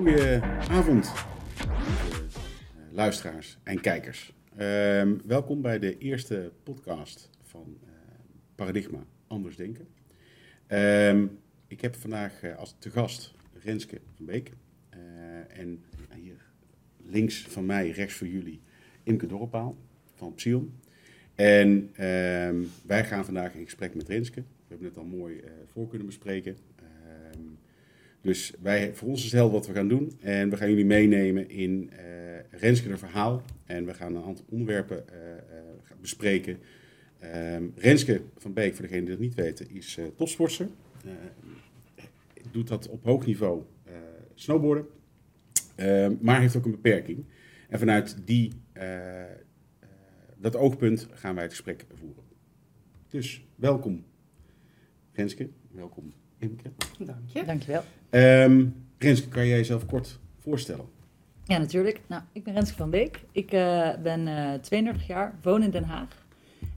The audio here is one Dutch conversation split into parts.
Goedenavond, luisteraars en kijkers. Ehm, welkom bij de eerste podcast van uh, Paradigma Anders Denken. Ehm, ik heb vandaag uh, als te gast Renske van Beek. En hier links van mij, rechts voor jullie, Imke Dorpaal van Psion. En ehm, wij gaan vandaag in gesprek met Renske. We hebben het al mooi voor kunnen bespreken. Dus wij, voor ons is het wat we gaan doen. En we gaan jullie meenemen in uh, Renske verhaal. En we gaan een aantal onderwerpen uh, uh, bespreken. Um, Renske van Beek, voor degenen die dat niet weten, is uh, topsporter. doet dat op hoog niveau snowboarden. Ehm, maar heeft ook een beperking. En vanuit die, dat oogpunt gaan wij het gesprek voeren. Dus welkom Renske, welkom Imke. Dank je. Dankjewel. Um, Renske, kan jij jezelf kort voorstellen? Ja, natuurlijk. Nou, ik ben Renske van Beek. Ik uh, ben uh, 32 jaar, woon in Den Haag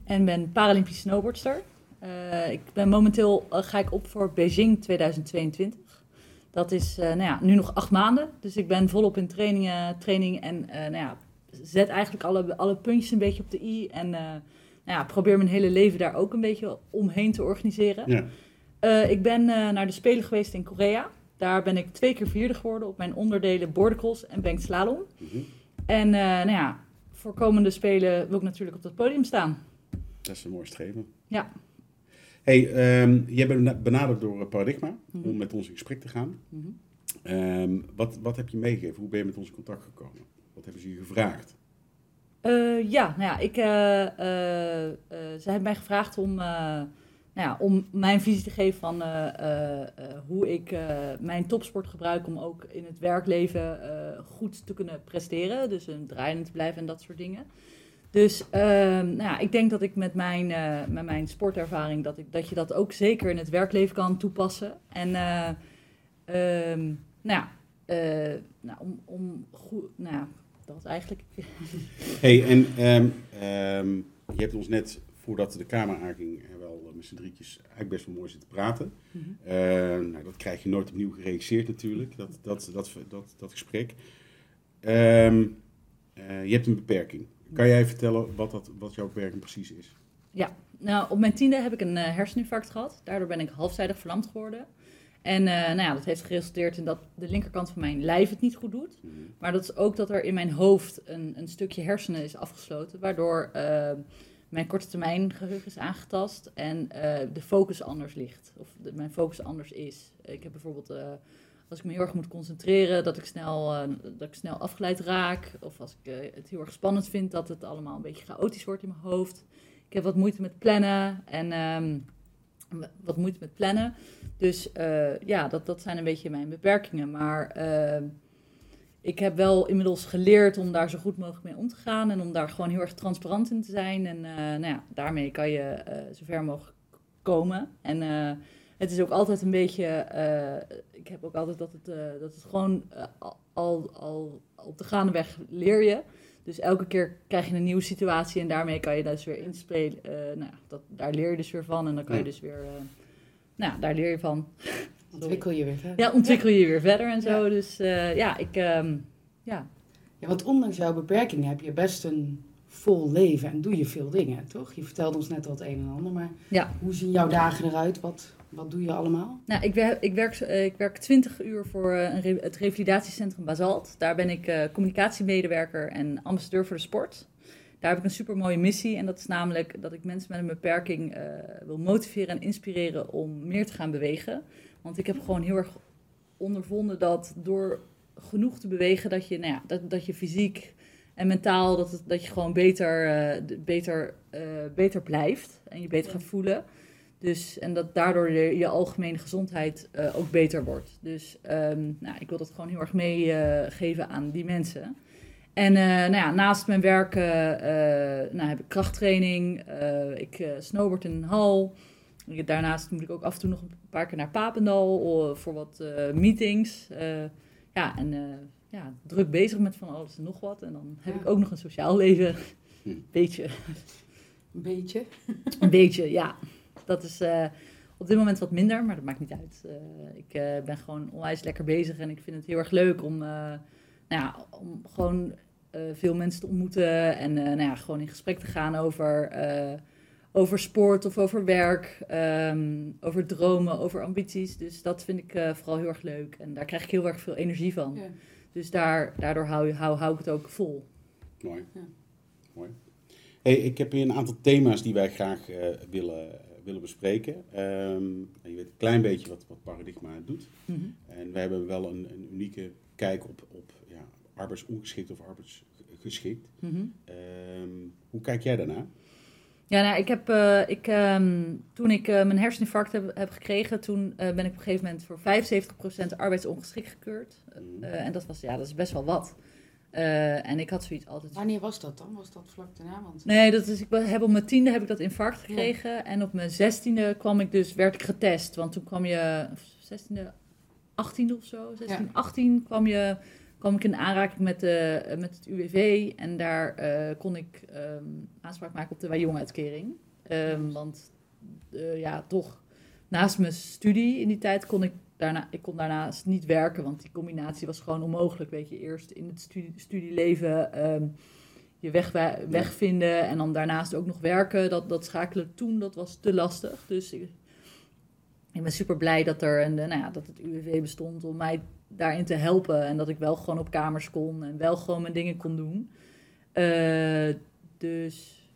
en ben Paralympisch snowboardster. Uh, ik ben momenteel ga ik op voor Beijing 2022. Dat is nou ja, nu nog acht maanden, dus ik ben volop in trainingen, training en nou ja, zet eigenlijk alle, alle puntjes een beetje op de i en nou ja, probeer mijn hele leven daar ook een beetje omheen te organiseren. Ja. Uh, ik ben uh, naar de Spelen geweest in Korea. Daar ben ik twee keer vierde geworden op mijn onderdelen bordercross en bank slalom. Mm -hmm. En uh, nou ja, voor komende Spelen wil ik natuurlijk op dat podium staan. Dat is een mooi streven. Ja. Hey, um, jij bent benaderd door Paradigma mm -hmm. om met ons in gesprek te gaan. Mm -hmm. um, wat, wat heb je meegegeven? Hoe ben je met ons in contact gekomen? Wat hebben ze je gevraagd? ja, nou ja, ik, ze hebben mij gevraagd om nou ja, om mijn visie te geven van uh, uh, uh, hoe ik mijn topsport gebruik om ook in het werkleven goed te kunnen presteren. Dus een draaiend te blijven en dat soort dingen. Dus ehm, nou ja, ik denk dat ik met mijn, met mijn sportervaring, dat, ik, dat je dat ook zeker in het werkleven kan toepassen. En um, nou ja, nou, om, om goed, nou ja, dat eigenlijk. hey, en um, je hebt ons net voordat de camera aanging, wel met z'n drietjes eigenlijk best wel mooi zitten praten. Mm -hmm. uh, nou, dat krijg je nooit opnieuw geregisseerd natuurlijk, dat, dat, dat, dat, dat gesprek. Um, uh, je hebt een beperking. Kan jij vertellen wat, dat, wat jouw beperking precies is? Ja, nou op mijn tiende heb ik een uh, herseninfarct gehad. Daardoor ben ik halfzijdig verlamd geworden. En nou ja, dat heeft geresulteerd in dat de linkerkant van mijn lijf het niet goed doet. Mm -hmm. Maar dat is ook dat er in mijn hoofd een, een stukje hersenen is afgesloten, waardoor mijn korte termijn geheugen is aangetast en uh, de focus anders ligt. Of mijn focus anders is. Ik heb bijvoorbeeld, uh, als ik me heel erg moet concentreren, dat ik snel, uh, dat ik snel afgeleid raak. Of als ik het heel erg spannend vind, dat het allemaal een beetje chaotisch wordt in mijn hoofd. Ik heb wat moeite met plannen en um, wat moeite met plannen. Dus ja, dat, dat zijn een beetje mijn beperkingen. Maar ik heb wel inmiddels geleerd om daar zo goed mogelijk mee om te gaan en om daar gewoon heel erg transparant in te zijn. En uh, nou ja, daarmee kan je uh, zo ver mogelijk komen. En uh, het is ook altijd een beetje, ik heb ook altijd dat het, dat het gewoon al, al op de gaandeweg leer je. Dus elke keer krijg je een nieuwe situatie en daarmee kan je dus weer inspelen. nou, dat, daar leer je dus weer van en dan kan je dus weer, nou daar leer je van. Ontwikkel je weer verder. Ja, ontwikkel je weer verder en zo. Dus uh, ja, ik. Um, ja. ja, want ondanks jouw beperking heb je best een vol leven en doe je veel dingen, toch? Je vertelde ons net al het een en ander, maar ja. hoe zien jouw dagen eruit? Wat, wat doe je allemaal? Nou, ik, werk, ik, werk, ik werk 20 uur voor een re het revalidatiecentrum Basalt. Daar ben ik uh, communicatiemedewerker en ambassadeur voor de sport. Daar heb ik een super mooie missie en dat is namelijk dat ik mensen met een beperking uh, wil motiveren en inspireren om meer te gaan bewegen. Want ik heb gewoon heel erg ondervonden dat door genoeg te bewegen, dat je, nou ja, dat, dat je fysiek en mentaal, dat, het, dat je gewoon beter, uh, beter, uh, beter blijft en je beter gaat voelen. Dus, en dat daardoor je, je algemene gezondheid uh, ook beter wordt. Dus um, nou, ik wil dat gewoon heel erg meegeven aan die mensen. En nou ja, naast mijn werk nou, heb ik krachttraining, ik snowboard in een hal. Daarnaast moet ik ook af en toe nog een paar keer naar Papendal voor wat uh, meetings. Uh, ja, en ja, druk bezig met van alles en nog wat. En dan heb ja. ik ook nog een sociaal leven. Beetje. Een beetje? Een beetje, ja. Dat is, Op dit moment wat minder, maar dat maakt niet uit. Eh, ik eh, ben gewoon onwijs lekker bezig en ik vind het heel erg leuk om, eh, nou ja, om gewoon eh, veel mensen te ontmoeten en eh, nou ja, gewoon in gesprek te gaan over, eh, over sport of over werk, ehm, over dromen, over ambities. Dus dat vind ik eh, vooral heel erg leuk en daar krijg ik heel erg veel energie van. Ja. Dus daar, daardoor hou, hou, hou ik het ook vol. Mooi. Ja. Mooi. Hey, ik heb hier een aantal thema's die wij graag eh, willen, willen bespreken. Ehm, je weet een klein beetje wat, wat Paradigma doet. En we hebben wel een, een unieke kijk op, op ja, arbeidsongeschikt of arbeidsgeschikt. Mhm. Ehm, hoe kijk jij daarnaar? Ja, nou, ik heb, eh, ik, ehm, toen ik eh, mijn herseninfarct heb, heb gekregen, toen eh, ben ik op een gegeven moment voor 75% arbeidsongeschikt gekeurd. Eh, en dat, was, ja, dat is best wel wat. Eh, en ik had zoiets altijd... Wanneer was dat dan? Was dat vlak daarna? Want... Nee, dat is, ik heb op mijn tiende heb ik dat infarct gekregen. En op mijn zestiende kwam ik dus, werd ik getest. Want toen kwam je, of zestiende, achttiende of zo, 16, Ja. 18 kwam, je, kwam ik in aanraking met, de, met het UWV. En daar eh, kon ik ehm, aanspraak maken op de Wajong-uitkering. Ehm, want eh, ja, toch, naast mijn studie in die tijd kon ik daarna, ik kon daarnaast niet werken. Want die combinatie was gewoon onmogelijk. Weet je, eerst in het studie, studieleven ehm, je weg, weg vinden en dan daarnaast ook nog werken. Dat, dat schakelen toen, dat was te lastig. Dus ik, ik ben super blij dat, er een, nou ja, dat het UWV bestond om mij daarin te helpen. En dat ik wel gewoon op kamers kon en wel gewoon mijn dingen kon doen. Eh, dus,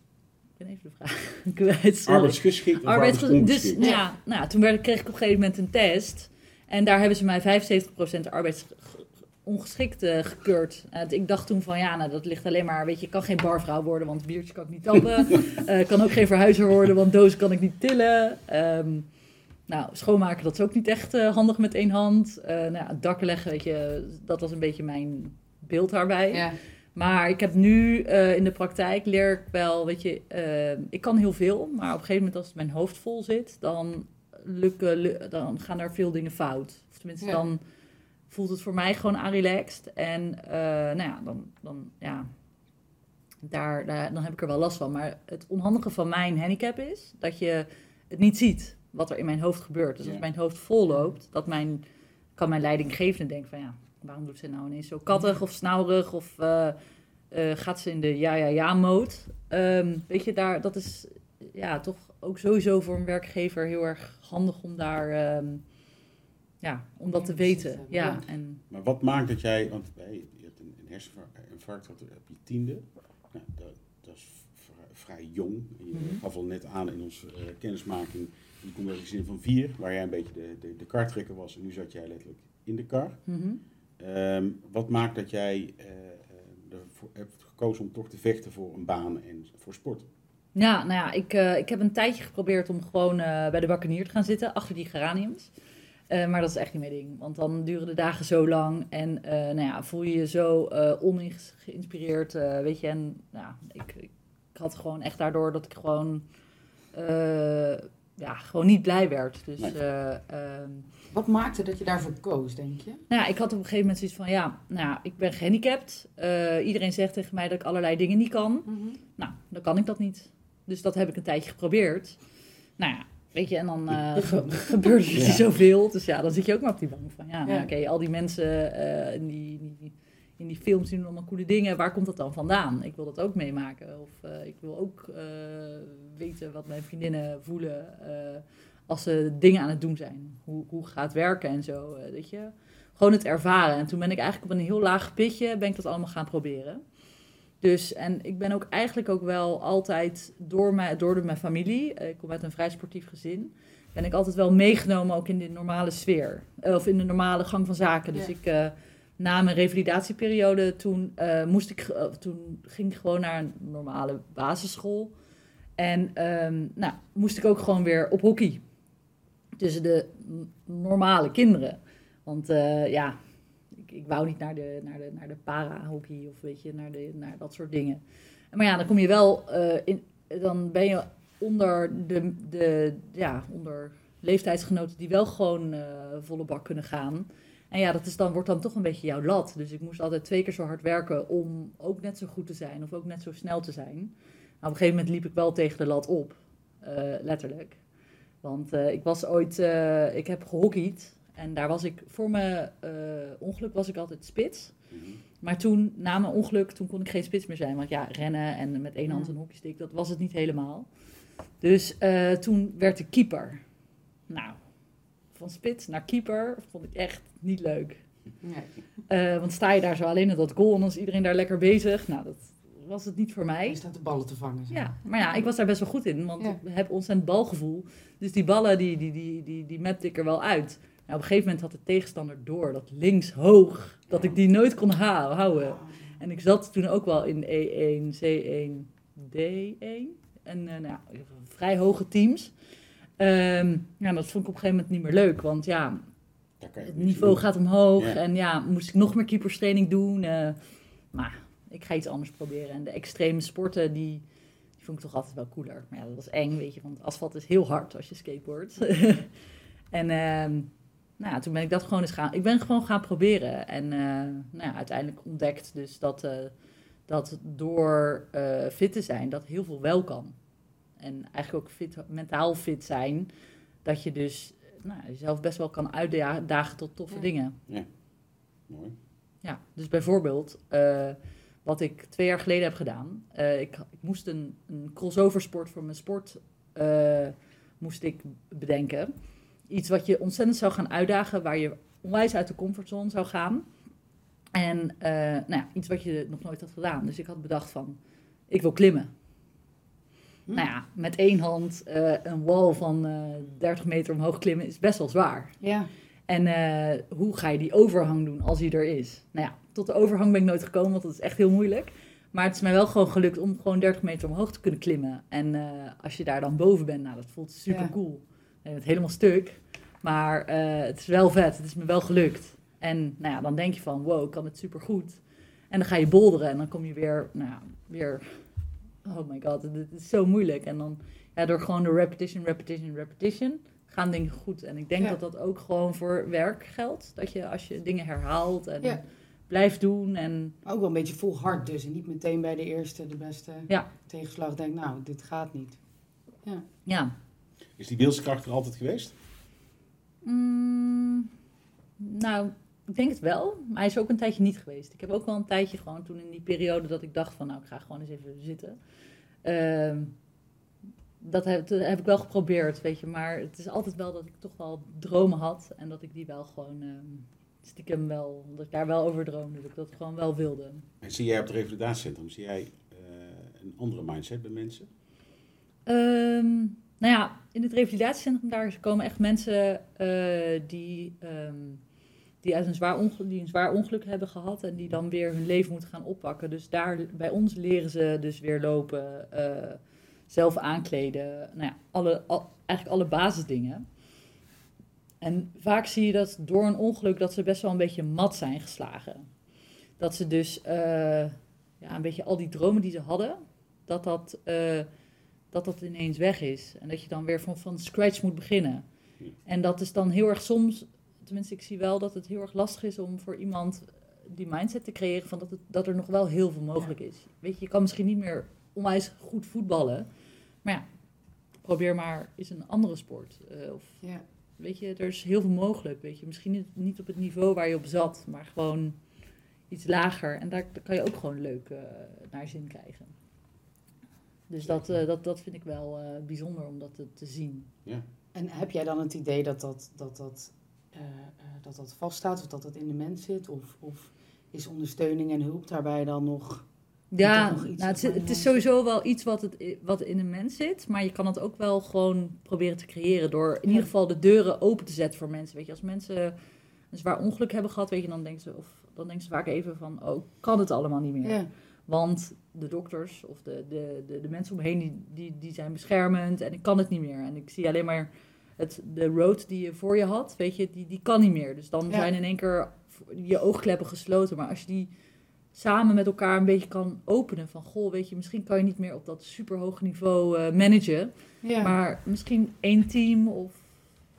ik ben even de vraag kwijt. Arbeidsgeschikt of Arbeids- dus, nou ja, nou, toen werd, kreeg ik op een gegeven moment een test. En daar hebben ze mij 75% arbeidsongeschikt eh, gekeurd. En ik dacht toen van ja, nou, dat ligt alleen maar, weet je, ik kan geen barvrouw worden, want biertje kan ik niet tappen. Eh, Ik kan ook geen verhuizer worden, want dozen kan ik niet tillen. Ehm, nou, schoonmaken, dat is ook niet echt eh, handig met één hand. Eh nou ja, dakken leggen, weet je, dat was een beetje mijn beeld daarbij. Ja. Maar ik heb nu eh, in de praktijk leer ik wel, weet je, ik kan heel veel, maar op een gegeven moment als mijn hoofd vol zit, dan, lukken, lu- dan gaan er veel dingen fout. Of tenminste, Ja. dan voelt het voor mij gewoon aanrelaxed. En eh, nou ja, dan, dan, ja daar, daar, dan heb ik er wel last van. Maar het onhandige van mijn handicap is dat je het niet ziet wat er in mijn hoofd gebeurt. Dus Ja. als mijn hoofd vol loopt, dat mijn, kan mijn leidinggevende denken van ja, waarom doet ze nou ineens zo kattig of snauwerig of eh, eh, gaat ze in de ja-ja-ja-mode? Ehm, weet je, daar, dat is ja, toch ook sowieso voor een werkgever heel erg handig om daar, ehm, ja, om dat te Ja, weten. ja. Ja, en Maar wat maakt dat jij, want hey, je hebt een, een herseninfarct gehad op je tiende. Nou, dat, dat is vrij, vrij jong. En je Mhm. gaf al net aan in onze eh, kennismaking, je komt uit een gezin van vier, waar jij een beetje de, de, de kartrekker was. En nu zat jij letterlijk in de kar. mhm. Ehm, wat maakt dat jij eh, eh, ervoor hebt gekozen om toch te vechten voor een baan en voor sport? Ja, nou ja, ik, eh, ik heb een tijdje geprobeerd om gewoon bij de bakkenier te gaan zitten, achter die geraniums. Maar dat is echt niet mijn ding, want dan duren de dagen zo lang en nou ja, voel je je zo ongeïnspireerd, weet je. En nou, ik, ik, had gewoon echt daardoor dat ik gewoon, ja, gewoon niet blij werd. Dus Nee. eh, ehm, Wat maakte dat je daarvoor koos, denk je? nou ja, ik had op een gegeven moment zoiets van, ja, nou, ja, ik ben gehandicapt. Eh, iedereen zegt tegen mij dat ik allerlei dingen niet kan. Nou, dan kan ik dat niet. Dus dat heb ik een tijdje geprobeerd. Nou ja, weet je, en dan eh, ge- gebeurt er Ja. zoveel. Dus ja, dan zit je ook maar op die bank van, ja, nou, Ja. oké, al die mensen eh, die, die, in die films doen allemaal coole dingen. Waar komt dat dan vandaan? Ik wil dat ook meemaken. Of eh, ik wil ook eh, weten wat mijn vriendinnen voelen eh, als ze dingen aan het doen zijn. Hoe, hoe gaat werken en zo, weet je. Gewoon het ervaren. En toen ben ik eigenlijk op een heel laag pitje, ben ik dat allemaal gaan proberen. Dus, en ik ben ook eigenlijk ook wel altijd door, mijn, door de, mijn familie, ik kom uit een vrij sportief gezin, ben ik altijd wel meegenomen ook in de normale sfeer. Of in de normale gang van zaken. Dus Ja. ik, na mijn revalidatieperiode, toen, eh, moest ik, eh, toen ging ik gewoon naar een normale basisschool. En ehm, nou, moest ik ook gewoon weer op hockey. Tussen de normale kinderen. Want eh, ja, ik, ik wou niet naar de, naar de, naar de para-hockey of weet je, naar, de, naar dat soort dingen. Maar ja, dan kom je wel in, dan ben je onder de, de ja, onder leeftijdsgenoten die wel gewoon volle bak kunnen gaan. En ja, dat is dan, wordt dan toch een beetje jouw lat. Dus ik moest altijd twee keer zo hard werken om ook net zo goed te zijn of ook net zo snel te zijn. Nou, op een gegeven moment liep ik wel tegen de lat op, eh, letterlijk. Want eh, ik was ooit, eh, ik heb gehockeyd en daar was ik, voor mijn eh, ongeluk was ik altijd spits. Mhm. Maar toen, na mijn ongeluk, toen kon ik geen spits meer zijn. Want ja, rennen en met één hand een hockeystick, dat was het niet helemaal. Dus eh, toen werd ik keeper. Nou, van spits naar keeper vond ik echt niet leuk. Nee. Eh, want sta je daar zo alleen in dat goal en dan is iedereen daar lekker bezig. Nou, dat was het niet voor mij. Je staat de ballen te vangen. zeg. Ja, maar ja, ik was daar best wel goed in, want Ja. ik heb ontzettend balgevoel. Dus die ballen, die, die, die, die, die mapte ik er wel uit. Nou, op een gegeven moment had de tegenstander door, dat links hoog, dat ik die nooit kon houden. En ik zat toen ook wel in E1, C1, D1. En eh, nou, ja, vrij hoge teams. Ehm, ja, dat vond ik op een gegeven moment niet meer leuk, want ja, het niveau gaat omhoog. Ja. En ja, moest ik nog meer keeperstraining doen. eh, maar ik ga iets anders proberen. En de extreme sporten, die, die vond ik toch altijd wel cooler. Maar ja, dat was eng, weet je. Want asfalt is heel hard als je skateboardt. en ehm, nou ja, toen ben ik dat gewoon eens gaan... Ik ben gewoon gaan proberen. En eh, nou ja, uiteindelijk ontdekt dus dat, eh, dat door fit te zijn, dat heel veel wel kan. En eigenlijk ook fit, mentaal fit zijn, dat je dus nou, jezelf best wel kan uitdagen tot toffe Ja. dingen. Mooi. Ja, dus bijvoorbeeld, eh, wat ik twee jaar geleden heb gedaan. eh, ik, ik moest een, een crossover sport voor mijn sport eh, moest ik bedenken. Iets wat je ontzettend zou gaan uitdagen, waar je onwijs uit de comfortzone zou gaan. En eh, nou ja, iets wat je nog nooit had gedaan. Dus ik had bedacht van, ik wil klimmen. Hm. Nou ja, met één hand eh, een wal van eh 30 meter omhoog klimmen is best wel zwaar. Ja. En eh, hoe ga je die overhang doen als die er is? Nou ja, tot de overhang ben ik nooit gekomen, want dat is echt heel moeilijk. Maar het is mij wel gewoon gelukt om gewoon 30 meter omhoog te kunnen klimmen. En als je daar dan boven bent, nou, dat voelt super Ja. cool. Je bent helemaal stuk, maar het is wel vet. Het is me wel gelukt. En nou ja, dan denk je van, wow, ik kan het super goed. En dan ga je bolderen en dan kom je weer, nou ja, weer, oh my god, dit is zo moeilijk. En dan, ja, door gewoon de repetition, repetition, repetition, gaan dingen goed. En ik denk Ja. dat dat ook gewoon voor werk geldt. Dat je als je dingen herhaalt en Ja. blijft doen en Maar Ook wel een beetje vol hard dus. En niet meteen bij de eerste, de beste Ja. tegenslag denk, nou, dit gaat niet. ja. Is die wilskracht er altijd geweest? Mm, nou, ik denk het wel. Maar hij is ook een tijdje niet geweest. Ik heb ook wel een tijdje gewoon toen in die periode dat ik dacht van nou, ik ga gewoon eens even zitten. Ehm, dat heb, dat heb ik wel geprobeerd, weet je. Maar het is altijd wel dat ik toch wel dromen had. En dat ik die wel gewoon ehm, stiekem wel, dat ik daar wel over droomde. Dat ik dat gewoon wel wilde. En zie jij op het revalidatiecentrum, zie jij eh, een andere mindset bij mensen? Ehm, nou ja, in het revalidatiecentrum daar komen echt mensen eh, die, die, uit een zwaar ongeluk, die een zwaar ongeluk hebben gehad en die dan weer hun leven moeten gaan oppakken. Dus daar bij ons leren ze dus weer lopen, eh, zelf aankleden, nou ja, alle, al- eigenlijk alle basisdingen. En vaak zie je dat door een ongeluk dat ze best wel een beetje mat zijn geslagen. Dat ze dus eh, ja, een beetje al die dromen die ze hadden, dat dat, eh, dat dat ineens weg is. En dat je dan weer van, van scratch moet beginnen. En dat is dan heel erg soms, tenminste ik zie wel dat het heel erg lastig is om voor iemand die mindset te creëren van dat, het, dat er nog wel heel veel mogelijk is. Weet je, je kan misschien niet meer onwijs goed voetballen, maar ja, probeer maar eens een andere sport. Eh, of Ja. weet je, er is heel veel mogelijk. Weet je, misschien niet, niet op het niveau waar je op zat, maar gewoon iets lager. En daar, daar kan je ook gewoon leuk eh, naar zin krijgen. Dus dat, eh, dat, dat vind ik wel bijzonder om dat te, te zien. En heb jij dan het idee dat dat, dat, dat, eh, eh, dat, dat vaststaat of dat dat in de mens zit? Of, of is ondersteuning en hulp daarbij dan nog... Ja, nog iets nou, het, is- het is de sowieso wel iets wat, het, wat in een mens zit. Maar je kan het ook wel gewoon proberen te creëren. Door in Ja. ieder geval de deuren open te zetten voor mensen. Weet je, als mensen een zwaar ongeluk hebben gehad, weet je, dan denken ze, of, dan denken ze vaak even van, oh, kan het allemaal niet meer. Ja. Want de dokters of de, de, de, de mensen omheen, die, die, die zijn beschermend en ik kan het niet meer. En ik zie alleen maar het, de road die je voor je had, weet je, die, die kan niet meer. Dus dan Ja. zijn in één keer je oogkleppen gesloten. Maar als je die samen met elkaar een beetje kan openen van, goh, weet je, misschien kan je niet meer op dat superhoge niveau eh, managen. Ja. Maar misschien één team of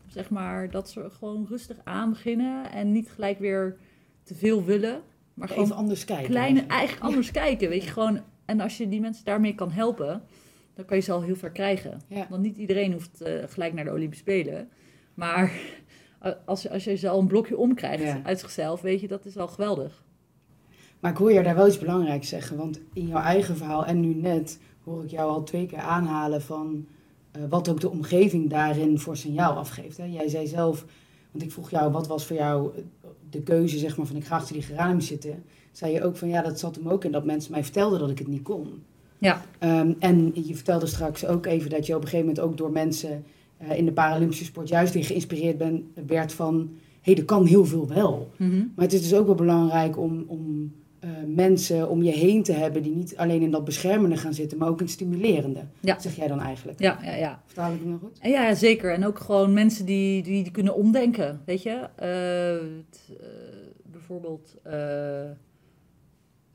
zeg maar dat ze gewoon rustig aan beginnen en niet gelijk weer te veel willen. Maar gewoon Even anders kijken. kleine, eigenlijk. eigenlijk anders kijken, weet je, gewoon. En als je die mensen daarmee kan helpen, dan kan je ze al heel ver krijgen. Ja. Want niet iedereen hoeft eh, gelijk naar de Olympische Spelen. Maar als, als je ze al een blokje omkrijgt Ja. uit zichzelf, weet je, dat is al geweldig. Maar ik hoor je daar wel iets belangrijks zeggen. Want in jouw eigen verhaal en nu net hoor ik jou al twee keer aanhalen van eh, wat ook de omgeving daarin voor signaal afgeeft. Hè? Jij zei zelf, want ik vroeg jou wat was voor jou de keuze zeg maar, van ik ga achter die geranium zitten. Zei je ook van ja, dat zat hem ook in dat mensen mij vertelden dat ik het niet kon. Ja. Ehm, en je vertelde straks ook even dat je op een gegeven moment ook door mensen eh, in de Paralympische sport juist weer geïnspireerd ben, werd van hé, hey, er kan heel veel wel. Maar het is dus ook wel belangrijk om, om eh, mensen om je heen te hebben die niet alleen in dat beschermende gaan zitten, maar ook in het stimulerende. Ja. Zeg jij dan eigenlijk? Ja, ja, ja. Vertaal ik het nog goed? Ja, zeker. En ook gewoon mensen die, die, die kunnen omdenken, weet je. Eh, bijvoorbeeld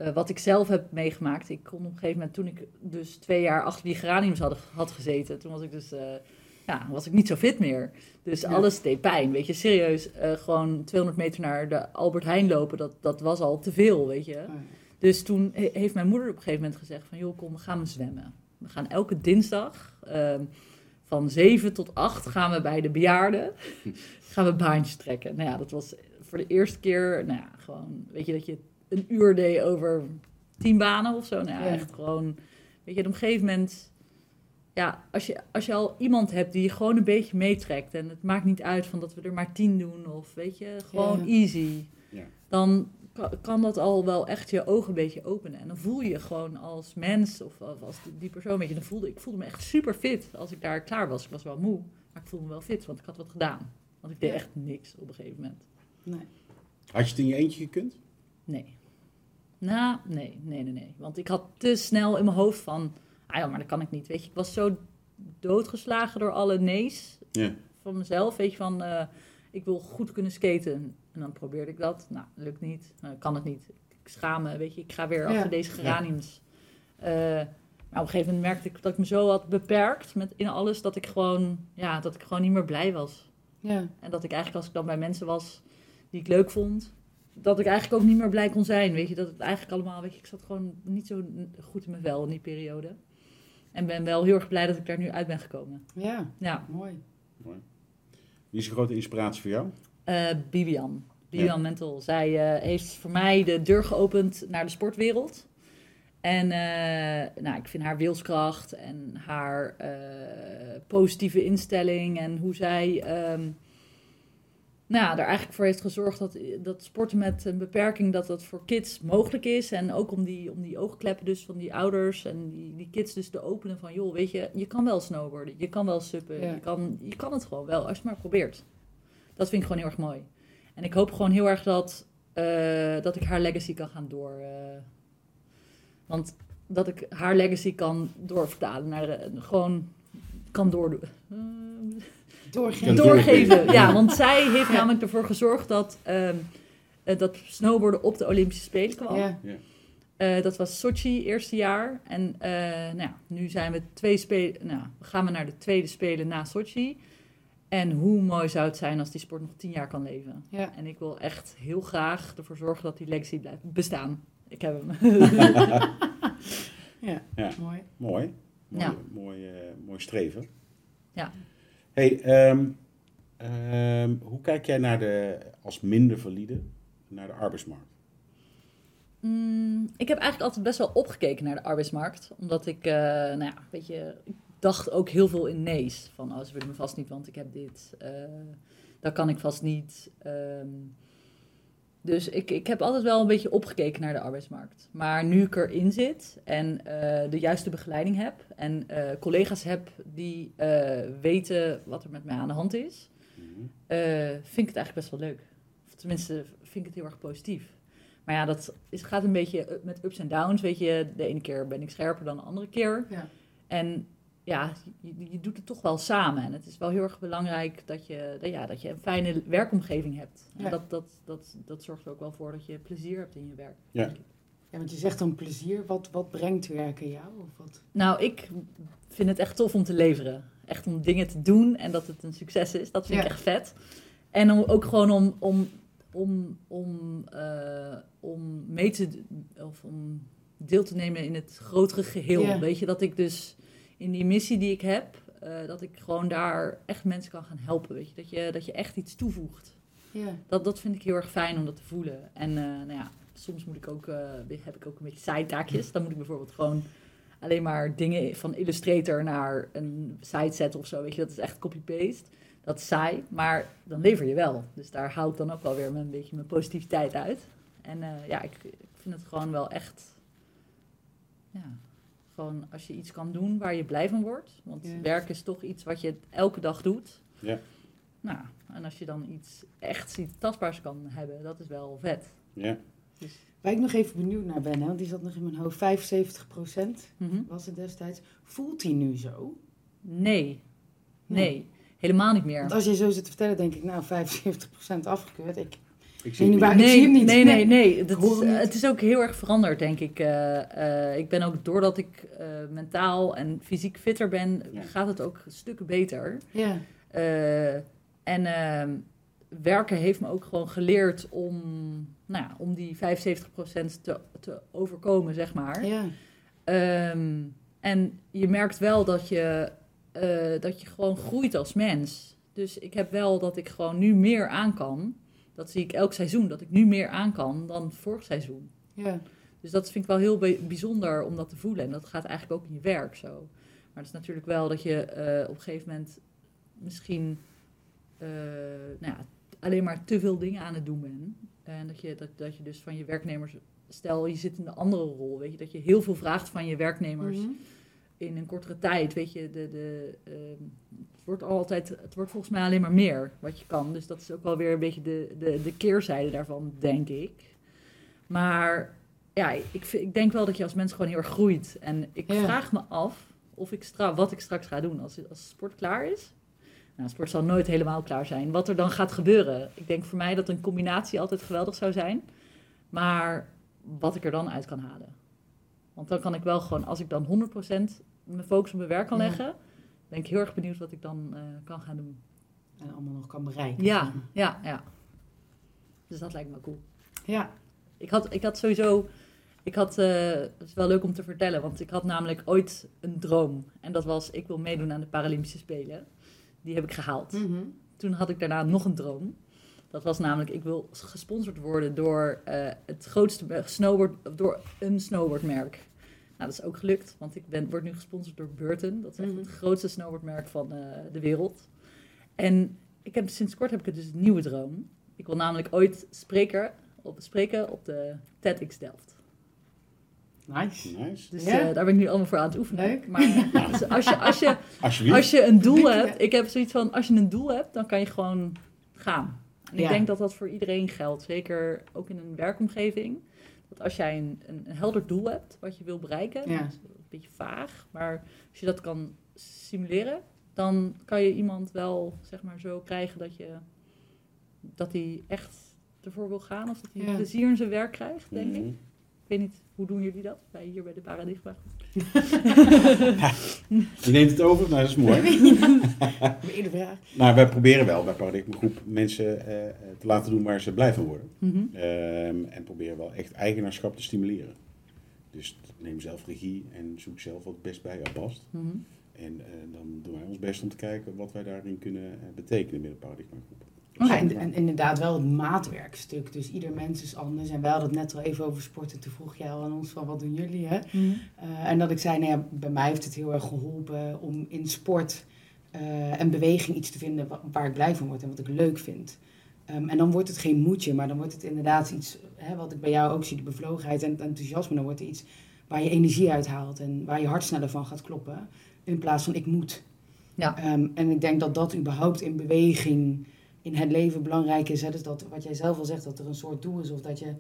eh, wat ik zelf heb meegemaakt. Ik kon op een gegeven moment, toen ik dus twee jaar achter die geraniums had, had gezeten, toen was ik dus, eh, ja, was ik niet zo fit meer. Dus Ja. alles deed pijn, weet je. Serieus, eh, gewoon 200 meter naar de Albert Heijn lopen, dat, dat was al te veel, weet je. Oh, ja. Dus toen he- heeft mijn moeder op een gegeven moment gezegd van... joh, kom, we gaan zwemmen. We gaan elke dinsdag ehm, van 7 tot 8 gaan we bij de bejaarden... gaan we baantjes trekken. Nou ja, dat was voor de eerste keer... Nou ja, gewoon, weet je, dat je een uur deed over 10 banen of zo. Nou ja, Ja. echt gewoon... Weet je, op een gegeven moment... Ja, als je, als je al iemand hebt die je gewoon een beetje meetrekt... en het maakt niet uit van dat we er maar 10 doen of weet je, gewoon Ja. easy... Ja. dan ka- kan dat al wel echt je ogen een beetje openen. En dan voel je je gewoon als mens of, of als die, die persoon, weet je, dan voelde ik voelde me echt super fit als ik daar klaar was. Ik was wel moe, maar ik voelde me wel fit, want ik had wat gedaan. Want ik deed Ja. echt niks op een gegeven moment. Nee. Had je het in je eentje gekund? Nee. Nou, nee, nee, nee, nee. Want ik had te snel in mijn hoofd van, ah ja, maar dat kan ik niet. Weet je, ik was zo doodgeslagen door alle nee's Ja. van mezelf. Weet je, van ik ik wil goed kunnen skaten. En dan probeerde ik dat. Nou, lukt niet. Nou, kan het niet. Ik schaam me, weet je. Ik ga weer Ja. achter deze geraniums. Eh, maar op een gegeven moment merkte ik dat ik me zo had beperkt met in alles dat ik gewoon, ja, dat ik gewoon niet meer blij was. Ja. En dat ik eigenlijk als ik dan bij mensen was die ik leuk vond, dat ik eigenlijk ook niet meer blij kon zijn. Weet je, dat het eigenlijk allemaal, weet je, ik zat gewoon niet zo goed in mijn vel in die periode. En ben wel heel erg blij dat ik daar nu uit ben gekomen. ja, Ja, mooi. Mooi. Wie is een grote inspiratie voor jou? eh Bibian. Bibian Mentel. Zij eh, heeft voor mij de deur geopend naar de sportwereld. En eh, nou, ik vind haar wilskracht en haar eh, positieve instelling en hoe zij ehm, nou, er eigenlijk voor heeft gezorgd dat, dat sporten met een beperking dat dat voor kids mogelijk is. En ook om die, om die oogkleppen dus van die ouders en die, die kids dus te openen van... joh, weet je, je kan wel snowboarden, je kan wel suppen, Ja. je, kan, je kan het gewoon wel als je het maar probeert. Dat vind ik gewoon heel erg mooi. En ik hoop gewoon heel erg dat, eh, dat ik haar legacy kan gaan door... eh, want dat ik haar legacy kan doorvertalen naar de, gewoon kan doordoen. Doorgeven. Doorgeven. Ja, want zij heeft namelijk ervoor gezorgd dat, ehm, eh, dat snowboarden op de Olympische Spelen kwam. Ja. Eh, dat was Sochi, eerste jaar. En eh, nou, ja, nu zijn we twee spelen. Nou, gaan we naar de tweede spelen na Sochi. En hoe mooi zou het zijn als die sport nog tien jaar kan leven? Ja. En ik wil echt heel graag ervoor zorgen dat die legacy blijft bestaan. Ik heb hem. Ja. Ja. mooi. Mooi. Mooi, Ja. mooi, mooi streven. Ja. Hey, ehm, ehm, hoe kijk jij naar de, als minder valide naar de arbeidsmarkt? Mm, ik heb eigenlijk altijd best wel opgekeken naar de arbeidsmarkt. Omdat ik, eh, nou ja, weet je, ik dacht ook heel veel in nee's. Van, oh, ze willen me vast niet, want ik heb dit. eh dat kan ik vast niet. Ehm, dus ik, ik heb altijd wel een beetje opgekeken naar de arbeidsmarkt. Maar nu ik erin zit en eh, de juiste begeleiding heb... en eh, collega's heb die eh, weten wat er met mij aan de hand is... Mhm. eh, vind ik het eigenlijk best wel leuk. Of tenminste, vind ik het heel erg positief. Maar ja, dat is, gaat een beetje met ups en downs. Weet je, de ene keer ben ik scherper dan de andere keer. Ja. En ja, je, je doet het toch wel samen. En het is wel heel erg belangrijk dat je, dat, ja, dat je een fijne werkomgeving hebt. En Ja. dat, dat, dat, dat zorgt er ook wel voor dat je plezier hebt in je werk. Ja. Ja, want je zegt dan plezier. Wat, wat brengt werken jou? Of wat? Nou, ik vind het echt tof om te leveren. Echt om dingen te doen en dat het een succes is. Dat vind Ja. ik echt vet. En om, ook gewoon om, om, om, om, eh, om mee te of om deel te nemen in het grotere geheel. Ja. Weet je, dat ik dus in die missie die ik heb, eh, dat ik gewoon daar echt mensen kan gaan helpen. Weet je? Dat, je, dat je echt iets toevoegt. Ja. Dat, dat vind ik heel erg fijn om dat te voelen. En eh, nou ja, soms moet ik ook, eh, heb ik ook een beetje side Dan moet ik bijvoorbeeld gewoon alleen maar dingen van Illustrator naar een site zetten of zo. Weet je, dat is echt copy-paste. Dat is saai, maar dan lever je wel. Dus daar hou ik dan ook wel weer een beetje mijn positiviteit uit. En ja, ik, ik vind het gewoon wel echt... Ja, gewoon als je iets kan doen waar je blij van wordt. Want werk is toch iets wat je elke dag doet. Ja. Nou, en als je dan iets echt iets tastbaars kan hebben, dat is wel vet. Ja. Dus, Waar ik nog even benieuwd naar ben, hè, want die zat nog in mijn hoofd. 75 mhm. was het destijds. Voelt die nu zo? Nee, nee, helemaal niet meer. Want als je zo zit te vertellen, denk ik, nou, 75% afgekeurd. Ik, Ik weet niet waar, ik nee, zie hem niet. Nee, nee, nee. Dat is, niet. het is ook heel erg veranderd, denk ik. Eh, eh, ik ben ook, doordat ik eh, mentaal en fysiek fitter ben, Ja. gaat het ook stukken beter. Ja, Eh, en ehm, werken heeft me ook gewoon geleerd om, nou ja, om die 75% te, te overkomen, zeg maar. ja, Ehm, en je merkt wel dat je, eh, dat je gewoon groeit als mens. Dus ik heb wel dat ik gewoon nu meer aan kan. Dat zie ik elk seizoen, dat ik nu meer aan kan dan vorig seizoen. ja. Dus dat vind ik wel heel bijzonder om dat te voelen. En dat gaat eigenlijk ook in je werk zo. Maar het is natuurlijk wel dat je eh, op een gegeven moment misschien eh, nou ja, alleen maar te veel dingen aan het doen bent. En dat je, dat, dat je dus van je werknemers, stel je zit in een andere rol, weet je, dat je heel veel vraagt van je werknemers Mhm. in een kortere tijd. Weet je, de, de, ehm, wordt altijd, het wordt volgens mij alleen maar meer wat je kan. Dus dat is ook wel weer een beetje de, de, de keerzijde daarvan, denk ik. Maar ja, ik, ik denk wel dat je als mens gewoon heel erg groeit. En ik Ja. vraag me af of ik stra wat ik straks ga doen als, als sport klaar is. Nou, sport zal nooit helemaal klaar zijn. Wat er dan gaat gebeuren. Ik denk voor mij dat een combinatie altijd geweldig zou zijn. Maar wat ik er dan uit kan halen. Want dan kan ik wel gewoon, als ik dan 100% mijn focus op mijn werk kan Ja. Ben ik heel erg benieuwd wat ik dan eh, kan gaan doen. En allemaal nog kan bereiken. Ja, ja, ja. Dus dat lijkt me cool. Ja, Ik had, ik had sowieso. Ik had. eh, het is wel leuk om te vertellen, want ik had namelijk ooit een droom. En dat was: ik wil meedoen aan de Paralympische Spelen. Die heb ik gehaald. Mhm. Toen had ik daarna nog een droom. Dat was namelijk: ik wil gesponsord worden door eh, het grootste snowboard. door een snowboardmerk. Nou, dat is ook gelukt, want ik ben, word nu gesponsord door Burton. Dat is echt Mhm. het grootste snowboardmerk van eh, de wereld. En ik heb, sinds kort heb ik dus een nieuwe droom. Ik wil namelijk ooit spreker, op, spreken op de TEDx Delft. nice. Nice. Dus Ja? eh, daar ben ik nu allemaal voor aan het oefenen. Leuk. Maar dus als, je, als, je, als je een doel Ja. hebt, ik heb zoiets van, als je een doel hebt, dan kan je gewoon gaan. En ik Ja. denk dat dat voor iedereen geldt, zeker ook in een werkomgeving. Dat als jij een, een, een helder doel hebt, wat je wil bereiken, Ja. dat is een beetje vaag, maar als je dat kan simuleren, dan kan je iemand wel, zeg maar, zo krijgen dat je, dat hij echt ervoor wil gaan, of dat hij Ja. plezier in zijn werk krijgt, denk ik. Mhm. Ik weet niet, hoe doen jullie dat bij, hier bij de Paradigma? Je neemt het over, nou dat is mooi. Weer de vraag. nou, wij proberen wel bij Paradigma Groep mensen eh, te laten doen waar ze blij van worden. Mhm. Ehm, en proberen wel echt eigenaarschap te stimuleren. Dus neem zelf regie en zoek zelf wat het best bij jou past. Mhm. En eh, dan doen wij ons best om te kijken wat wij daarin kunnen eh, betekenen binnen Paradigma Groep. Ja, en, en inderdaad wel het maatwerkstuk. Dus ieder mens is anders. En wij hadden het net al even over sport. En toen vroeg jij al aan ons van wat doen jullie, hè? Mhm. Eh, en dat ik zei, nou ja, bij mij heeft het heel erg geholpen om in sport eh, en beweging iets te vinden wa- waar ik blij van word en wat ik leuk vind. Ehm, en dan wordt het geen moedje, maar dan wordt het inderdaad iets, hè, wat ik bij jou ook zie, de bevlogenheid en het enthousiasme. Dan wordt er iets waar je energie uit haalt en waar je hart sneller van gaat kloppen. In plaats van ik moet. Ja. Ehm, en ik denk dat dat überhaupt in beweging in het leven belangrijk is. Hè? Dus dat, wat jij zelf al zegt, dat er een soort doel is. Of dat je,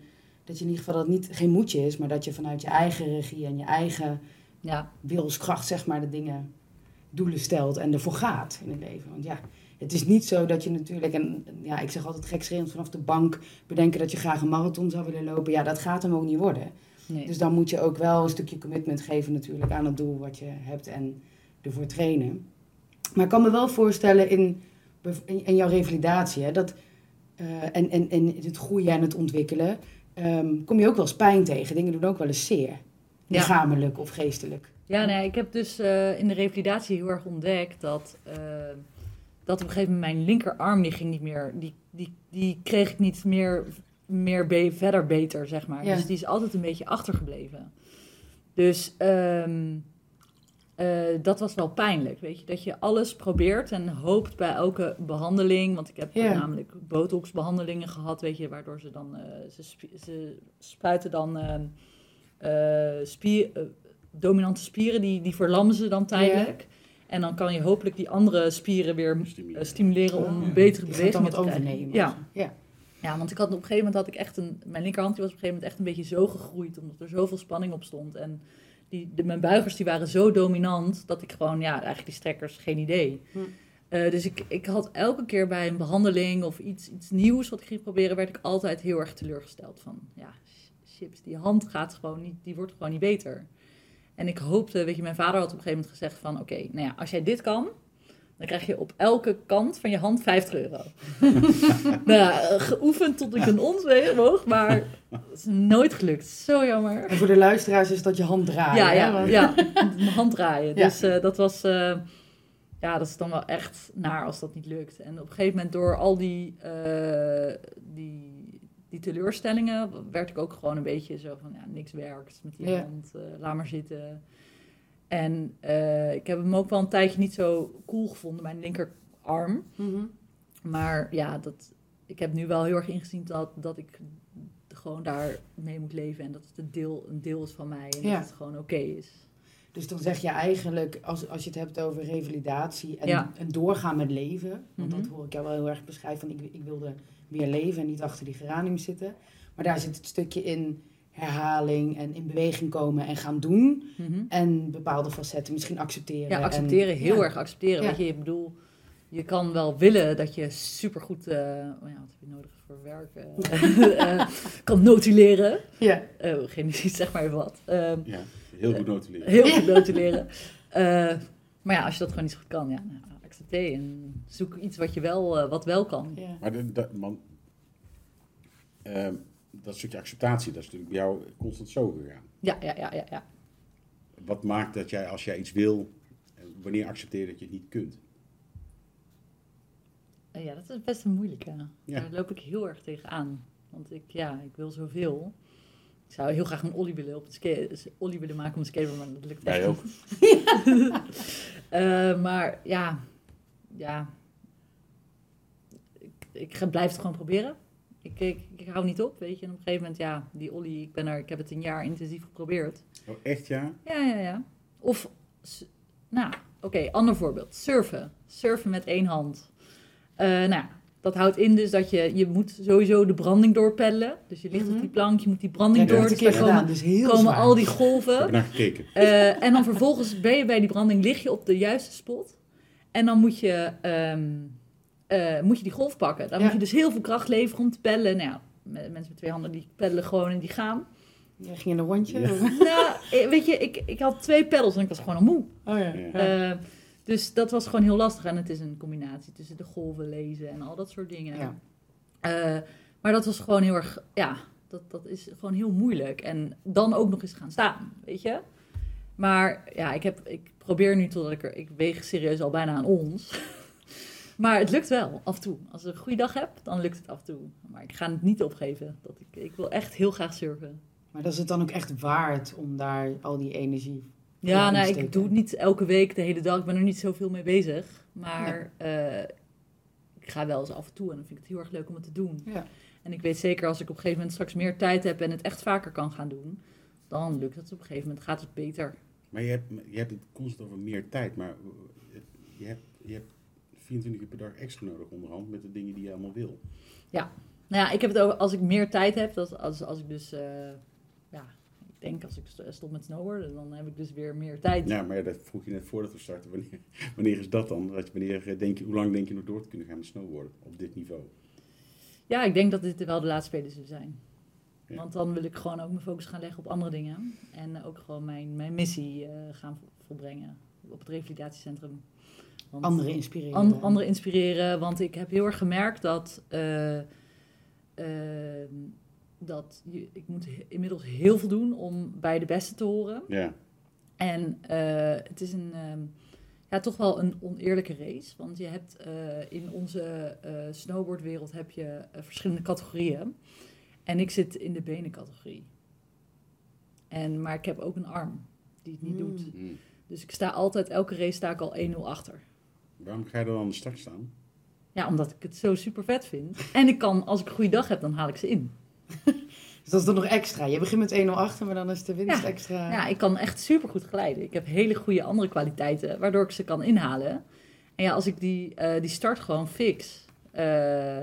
dat je in ieder geval dat niet, geen moedje is, maar dat je vanuit je eigen regie en je eigen Ja, wilskracht, zeg maar, de dingen, doelen stelt en ervoor gaat in het leven. Want ja, het is niet zo dat je natuurlijk, en ja, ik zeg altijd gekscherend vanaf de bank bedenken dat je graag een marathon zou willen lopen. Ja, dat gaat hem ook niet worden. nee. Dus dan moet je ook wel een stukje commitment geven natuurlijk aan het doel wat je hebt en ervoor trainen. Maar ik kan me wel voorstellen in, in jouw revalidatie, hè, dat, eh, en, en, en het groeien en het ontwikkelen, ehm, kom je ook wel eens pijn tegen. Dingen doen ook wel eens zeer. Ja. lichamelijk of geestelijk. Ja, nee, ik heb dus eh, in de revalidatie heel erg ontdekt dat, eh, dat op een gegeven moment mijn linkerarm die ging niet meer, die, die, die kreeg ik niet meer, meer be- verder beter, zeg maar. Ja. Dus die is altijd een beetje achtergebleven. Dus ehm, eh, dat was wel pijnlijk, weet je. Dat je alles probeert en hoopt bij elke behandeling. Want ik heb Ja. namelijk botoxbehandelingen gehad, weet je. Waardoor ze dan, eh, ze, sp- ze spuiten dan ehm, eh, spier, dominante spieren, die, die verlammen ze dan tijdelijk. En dan kan je hopelijk die andere spieren weer Stimuleren. stimuleren om betere Die gaat dan bewegingen te krijgen. overnemen. Ja. ja. Ja, want ik had op een gegeven moment had ik echt een. Mijn linkerhand die was op een gegeven moment echt een beetje zo gegroeid, omdat er zoveel spanning op stond. En die, de, mijn buigers die waren zo dominant dat ik gewoon, ja, eigenlijk die strekkers, geen idee. Hm. Eh, dus ik, ik had elke keer bij een behandeling of iets, iets nieuws wat ik ging proberen, werd ik altijd heel erg teleurgesteld. Van ja, chips, die hand gaat gewoon niet, die wordt gewoon niet beter. En ik hoopte, weet je, mijn vader had op een gegeven moment gezegd van oké, nou ja, als jij dit kan, dan krijg je op elke kant van je hand 50 euro. nou ja, geoefend tot ik een ons woog, maar het is nooit gelukt. Zo jammer. En voor de luisteraars is dat je hand draaien. Ja, ja, ja, hand draaien. Ja. Dus eh, dat was, eh, ja, dat is dan wel echt naar als dat niet lukt. En op een gegeven moment door al die, eh, die, die teleurstellingen werd ik ook gewoon een beetje zo van, ja, niks werkt met die hand, laat maar zitten. En eh, ik heb hem ook wel een tijdje niet zo cool gevonden, mijn linkerarm. Mhm. Maar ja, dat, ik heb nu wel heel erg ingezien dat, dat ik gewoon daar mee moet leven. En dat het een deel, een deel is van mij. En Ja. dat het gewoon oké is. Dus dan zeg je eigenlijk, als, als je het hebt over revalidatie en, Ja. en doorgaan met leven, want dat Mhm. hoor ik jou wel heel erg beschrijven, van ik, ik wilde weer leven en niet achter die geranium zitten. Maar daar zit het stukje in herhaling en in beweging komen en gaan doen. Mhm. En bepaalde facetten misschien accepteren. Ja, accepteren, en, heel ja. erg accepteren. Ja. Weet je, ik bedoel, je kan wel willen dat je supergoed, eh oh ja, wat heb je nodig voor werk, eh, eh, kan notuleren. Ja, Eh genetisch, zeg maar even wat. Ehm, Ja, heel goed notuleren. heel goed notuleren. Eh, maar ja, als je dat gewoon niet zo goed kan, ja, nou, accepteer en zoek iets wat je wel, wat wel kan. ja. Maar de, de- man, ehm, dat stukje acceptatie, dat is natuurlijk bij jou constant zo gegaan. Ja, ja, ja, ja, ja. Wat maakt dat jij, als jij iets wil, eh, wanneer accepteer dat je het niet kunt? Eh, Ja, dat is best een moeilijke. Ja. Daar loop ik heel erg tegenaan. Want ik, ja, ik wil zoveel. Ik zou heel graag een ollie willen, op het willen maken op een skateboard, maar dat lukt echt ook. Eh, maar ja, ja. Ik, ik blijf het gewoon proberen. Ik, ik, ik hou niet op, weet je. En op een gegeven moment, ja, die ollie, ik, ben er, ik heb het een jaar intensief geprobeerd. Oh, echt ja? Ja, ja, ja. Of, nou, oké, ander voorbeeld. Surfen. Surfen met één hand. Eh, nou, ja, dat houdt in dus dat je, je moet sowieso de branding doorpeddelen. Dus je ligt Mhm. op die plank, je moet die Ja, branding dat door. Dus keer komen, dus heel komen zwaar. al die Ik heb golven. naar gekeken. Eh, en dan vervolgens ben je bij die branding, lig je op de juiste spot. En dan moet je, ehm, eh, moet je die golf pakken. Dan Ja. moet je dus heel veel kracht leveren om te peddelen. Nou ja, mensen met twee handen die peddelen gewoon en die gaan. Ja, ging je een rondje? Ja. nou, weet je, ik, ik had twee peddels en ik was gewoon al moe. Oh ja. Eh, dus dat was gewoon heel lastig. En het is een combinatie tussen de golven lezen en al dat soort dingen. Ja. Eh, maar dat was gewoon heel erg, ja, dat, dat is gewoon heel moeilijk. En dan ook nog eens gaan staan, weet je. Maar ja, ik, heb, ik probeer nu totdat ik er, ik weeg serieus al bijna aan ons. maar het lukt wel, af en toe. Als ik een goede dag heb, dan lukt het af en toe. Maar ik ga het niet opgeven. Dat ik, ik wil echt heel graag surfen. Maar dat is het dan ook echt waard om daar al die energie Ja, Ja, nou, ik doe het niet elke week, de hele dag. Ik ben er niet zoveel mee bezig. Maar eh, ik ga wel eens af en toe en dan vind ik het heel erg leuk om het te doen. Ja. En ik weet zeker als ik op een gegeven moment straks meer tijd heb en het echt vaker kan gaan doen, dan lukt het op een gegeven moment, gaat het beter. Maar je hebt, je hebt het constant over meer tijd, maar je hebt, je hebt 24 uur per dag extra nodig onderhand met de dingen die je allemaal wil. Nou ja, ik heb het over als ik meer tijd heb, dat als, als ik dus, eh, ja, ik denk als ik st- stop met snowboarden, dan heb ik dus weer meer tijd. Ja, maar ja, dat vroeg je net voordat we starten. Wanneer, wanneer is dat dan? Wanneer eh, denk je, hoe lang denk je nog door te kunnen gaan met snowboarden op dit niveau? Ja, ik denk dat dit wel de laatste spelen zullen zijn. Ja. Want dan wil ik gewoon ook mijn focus gaan leggen op andere dingen. En ook gewoon mijn, mijn missie eh, gaan vo- volbrengen op het revalidatiecentrum. Want- anderen inspireren. An- anderen inspireren. Want ik heb heel erg gemerkt dat. eh, ehm, dat je, ik moet inmiddels heel veel doen om bij de beste te horen. Ja. En eh, het is een, ehm, ja, toch wel een oneerlijke race. Want je hebt eh, in onze eh, snowboardwereld heb je eh, verschillende categorieën. En ik zit in de benencategorie. En, maar ik heb ook een arm die het niet Mm. doet. Mm. Dus ik sta altijd, elke race sta ik al 1-0 achter. Waarom ga je dan aan de start staan? Ja, omdat ik het zo super vet vind. En ik kan, als ik een goede dag heb, dan haal ik ze in. Dus dat is dan nog extra. Je begint met 1-0 achter, maar dan is de winst Ja. extra. Ja, ik kan echt super goed glijden. Ik heb hele goede andere kwaliteiten, waardoor ik ze kan inhalen. En ja, als ik die, eh, die start gewoon fix eh,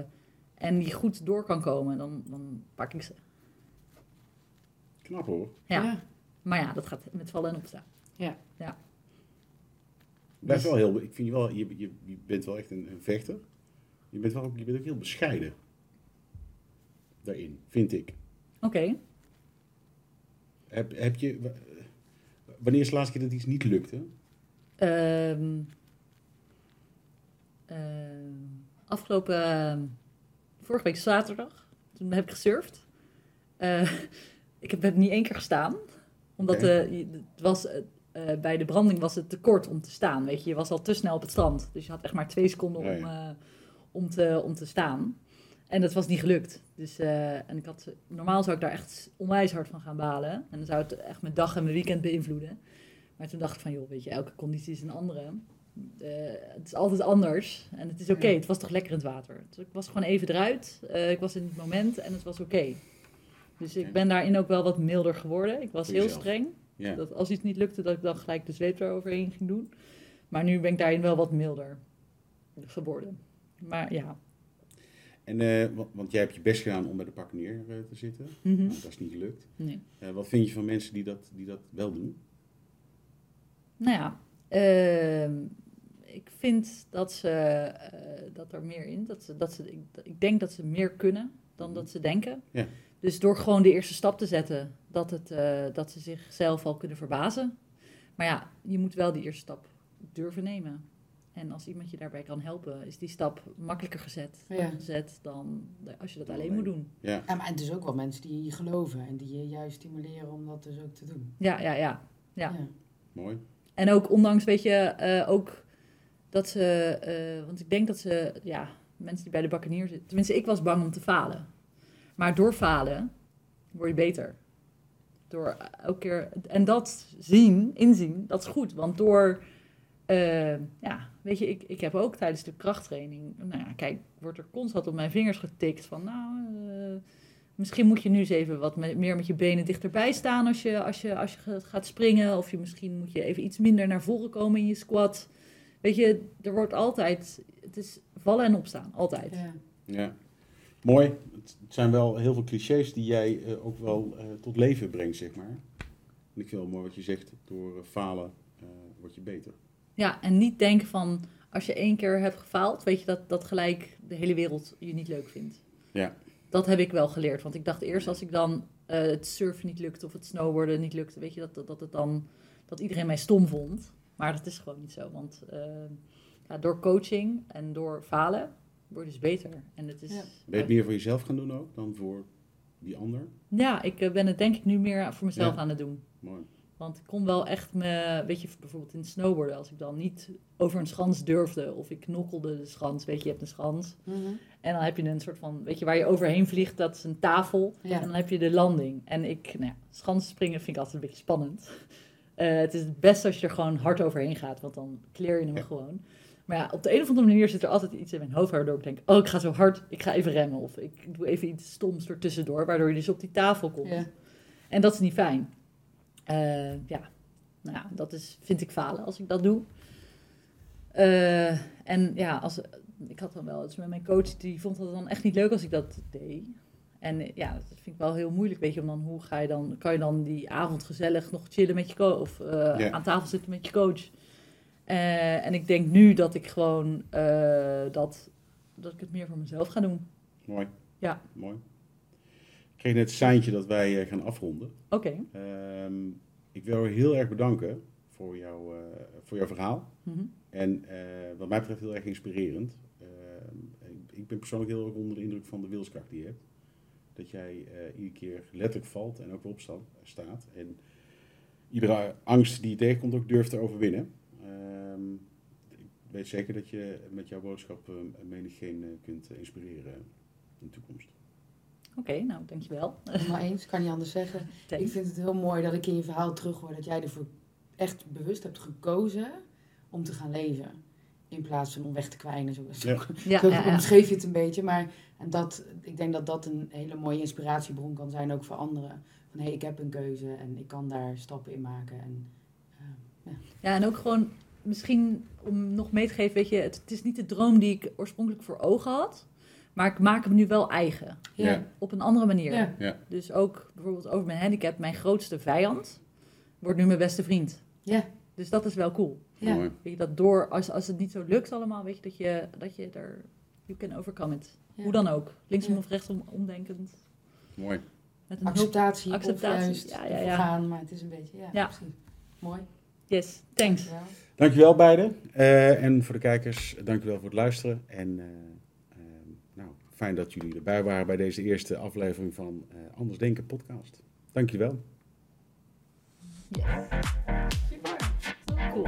en die goed door kan komen, dan, dan pak ik ze. Knap hoor. Ja. Ja. Maar ja, dat gaat met vallen en opstaan. Blijf wel heel, ik vind je wel, je, je, je bent wel echt een, een vechter. Je bent, wel ook, je bent ook heel bescheiden. Daarin, vind ik. Oké. Heb, heb je, wanneer is de laatste keer dat iets niet lukte? Ehm, ehm, afgelopen ehm, vorige week zaterdag, toen heb ik gesurfd. Eh, ik heb niet één keer gestaan, omdat eh, het was, eh, bij de branding was het te kort om te staan. Weet je, je was al te snel op het strand, dus je had echt maar twee seconden om, eh, om, te, om te staan. En dat was niet gelukt. Dus, eh, en ik had, normaal zou ik daar echt onwijs hard van gaan balen. En dan zou het echt mijn dag en mijn weekend beïnvloeden. Maar toen dacht ik van, joh, weet je, elke conditie is een andere. Het is altijd anders en het is oké. Het was toch lekker in het water. Dus ik was gewoon even eruit. Ik was in het moment en het was oké. Dus ik ben daarin ook wel wat milder geworden. Ik was heel streng. Ja. Dat als iets niet lukte, dat ik dan gelijk de zweep eroverheen ging doen. Maar nu ben ik daarin wel wat milder geworden. Maar ja. En, eh, want, want jij hebt je best gedaan om bij de pakken neer eh, te zitten. Mhm. Nou, dat is niet gelukt. Nee. Eh, wat vind je van mensen die dat, die dat wel doen? Nou ja, ehm, ik vind dat, ze, dat er meer in, dat ze, dat ze, ik, ik denk dat ze meer kunnen dan dat ze denken. Ja. Dus door gewoon de eerste stap te zetten, dat, het, eh, dat ze zichzelf al kunnen verbazen. Maar ja, je moet wel die eerste stap durven nemen. En als iemand je daarbij kan helpen, is die stap makkelijker gezet, Ja. gezet dan de- als je dat alleen moet doen. Ja. Ja, maar het is ook wel mensen die je geloven en die je juist stimuleren om dat dus ook te doen. Ja, ja, ja. Ja. Mooi. En ook ondanks, weet je, eh, ook dat ze, eh, want ik denk dat ze, ja, mensen die bij de bakkenier zitten, tenminste, ik was bang om te falen. Maar door falen word je beter. Door elke keer, en dat zien, inzien, dat is goed. Want door, eh, ja, weet je, ik, ik heb ook tijdens de krachttraining, nou ja, kijk, wordt er constant op mijn vingers getikt van, nou, eh, misschien moet je nu eens even wat me- meer met je benen dichterbij staan als je, als, je, als je ga- gaat springen. Of je, misschien moet je even iets minder naar voren komen in je squat. Weet je, er wordt altijd, het is vallen en opstaan, altijd. Ja. Ja. Mooi. Het het zijn wel heel veel clichés die jij eh, ook wel eh, tot leven brengt, zeg maar. En ik vind wel mooi wat je zegt, door eh, falen word je beter. Ja, en niet denken van, als je één keer hebt gefaald, weet je dat, dat gelijk de hele wereld je niet leuk vindt. Ja. Dat heb ik wel geleerd, want ik dacht eerst als ik dan het surfen niet lukte of het snowboarden niet lukte, weet je, dat, dat, dat het dan, dat iedereen mij stom vond. Maar dat is gewoon niet zo, want ja, door coaching en door falen word je dus beter. En het is, Ja. Ben je het meer voor jezelf gaan doen ook dan voor die ander? Ja, ik eh, ben het denk ik nu meer voor mezelf Ja. aan het doen. Mooi. Want ik kon wel echt me, weet je, bijvoorbeeld in het snowboarden, als ik dan niet over een schans durfde of ik knokkelde de schans, weet je, je hebt een schans. Mhm. En dan heb je een soort van, weet je, waar je overheen vliegt, dat is een tafel. Ja. En dan heb je de landing. En ik, nou ja, schansen springen vind ik altijd een beetje spannend. Eh, het is het beste als je er gewoon hard overheen gaat, want dan kleer je hem Ja. gewoon. Maar ja, op de een of andere manier zit er altijd iets in mijn hoofd waardoor ik denk, oh, ik ga zo hard, ik ga even remmen. Of ik doe even iets stoms ertussendoor, waardoor je dus op die tafel komt. Ja. En dat is niet fijn. Eh, ja, nou ja, dat is, vind ik falen als ik dat doe. Eh, en ja, als, ik had dan wel eens met mijn coach, die vond het dan echt niet leuk als ik dat deed. En eh, ja, dat vind ik wel heel moeilijk, weet je, om dan, hoe ga je dan, kan je dan die avond gezellig nog chillen met je coach, of eh, Ja. aan tafel zitten met je coach. Eh, en ik denk nu dat ik gewoon, eh, dat, dat ik het meer voor mezelf ga doen. Mooi. Ja. Mooi. Ik kreeg net het seintje dat wij eh, gaan afronden. Oké. Ehm, ik wil je heel erg bedanken voor, jou, voor jouw verhaal. Mhm. En wat mij betreft heel erg inspirerend. Ehm, ik, ik ben persoonlijk heel erg onder de indruk van de wilskracht die je hebt. dat jij iedere keer letterlijk valt en ook weer opstaat, staat. En iedere angst die je tegenkomt ook durft te overwinnen. Ehm, ik weet zeker dat je met jouw boodschap uh, menigeen uh, kunt inspireren in de toekomst. Oké, nou dankjewel. Maar eens, kan niet anders zeggen. Thanks. Ik vind het heel mooi dat ik in je verhaal terughoor dat jij ervoor echt bewust hebt gekozen om te gaan leven. In plaats van om weg te kwijnen. Zo, zo, Ja. Ja, zo ja, ja. omschreef je het een beetje. Maar en dat, ik denk dat dat een hele mooie inspiratiebron kan zijn, ook voor anderen. Van hé, hey, ik heb een keuze en ik kan daar stappen in maken. En, eh, Ja, en ook gewoon misschien om nog mee te geven, weet je, het, het is niet de droom die ik oorspronkelijk voor ogen had. Maar ik maak hem nu wel eigen. ja. Ja. Op een andere manier. Ja. Ja. Dus ook bijvoorbeeld over mijn handicap, mijn grootste vijand wordt nu mijn beste vriend. Ja. Dus dat is wel cool. Ja. Mooi. Weet je, dat door, als, als het niet zo lukt allemaal, weet je, dat je, dat je er, you can overcome it. Ja. Hoe dan ook. Linksom Ja. of rechtsom, omdenkend. Mooi. Met een. Acceptatie, Acceptatie, of juist ja, ja, ja. gaan, maar het is een beetje, ja, Ja. precies. Mooi. Yes, thanks. Dankjewel. Dankjewel beiden. Eh, en voor de kijkers, dankjewel voor het luisteren. En eh, eh, nou, fijn dat jullie erbij waren bij deze eerste aflevering van eh, Anders Denken podcast. Dankjewel. Yes. Super. Cool.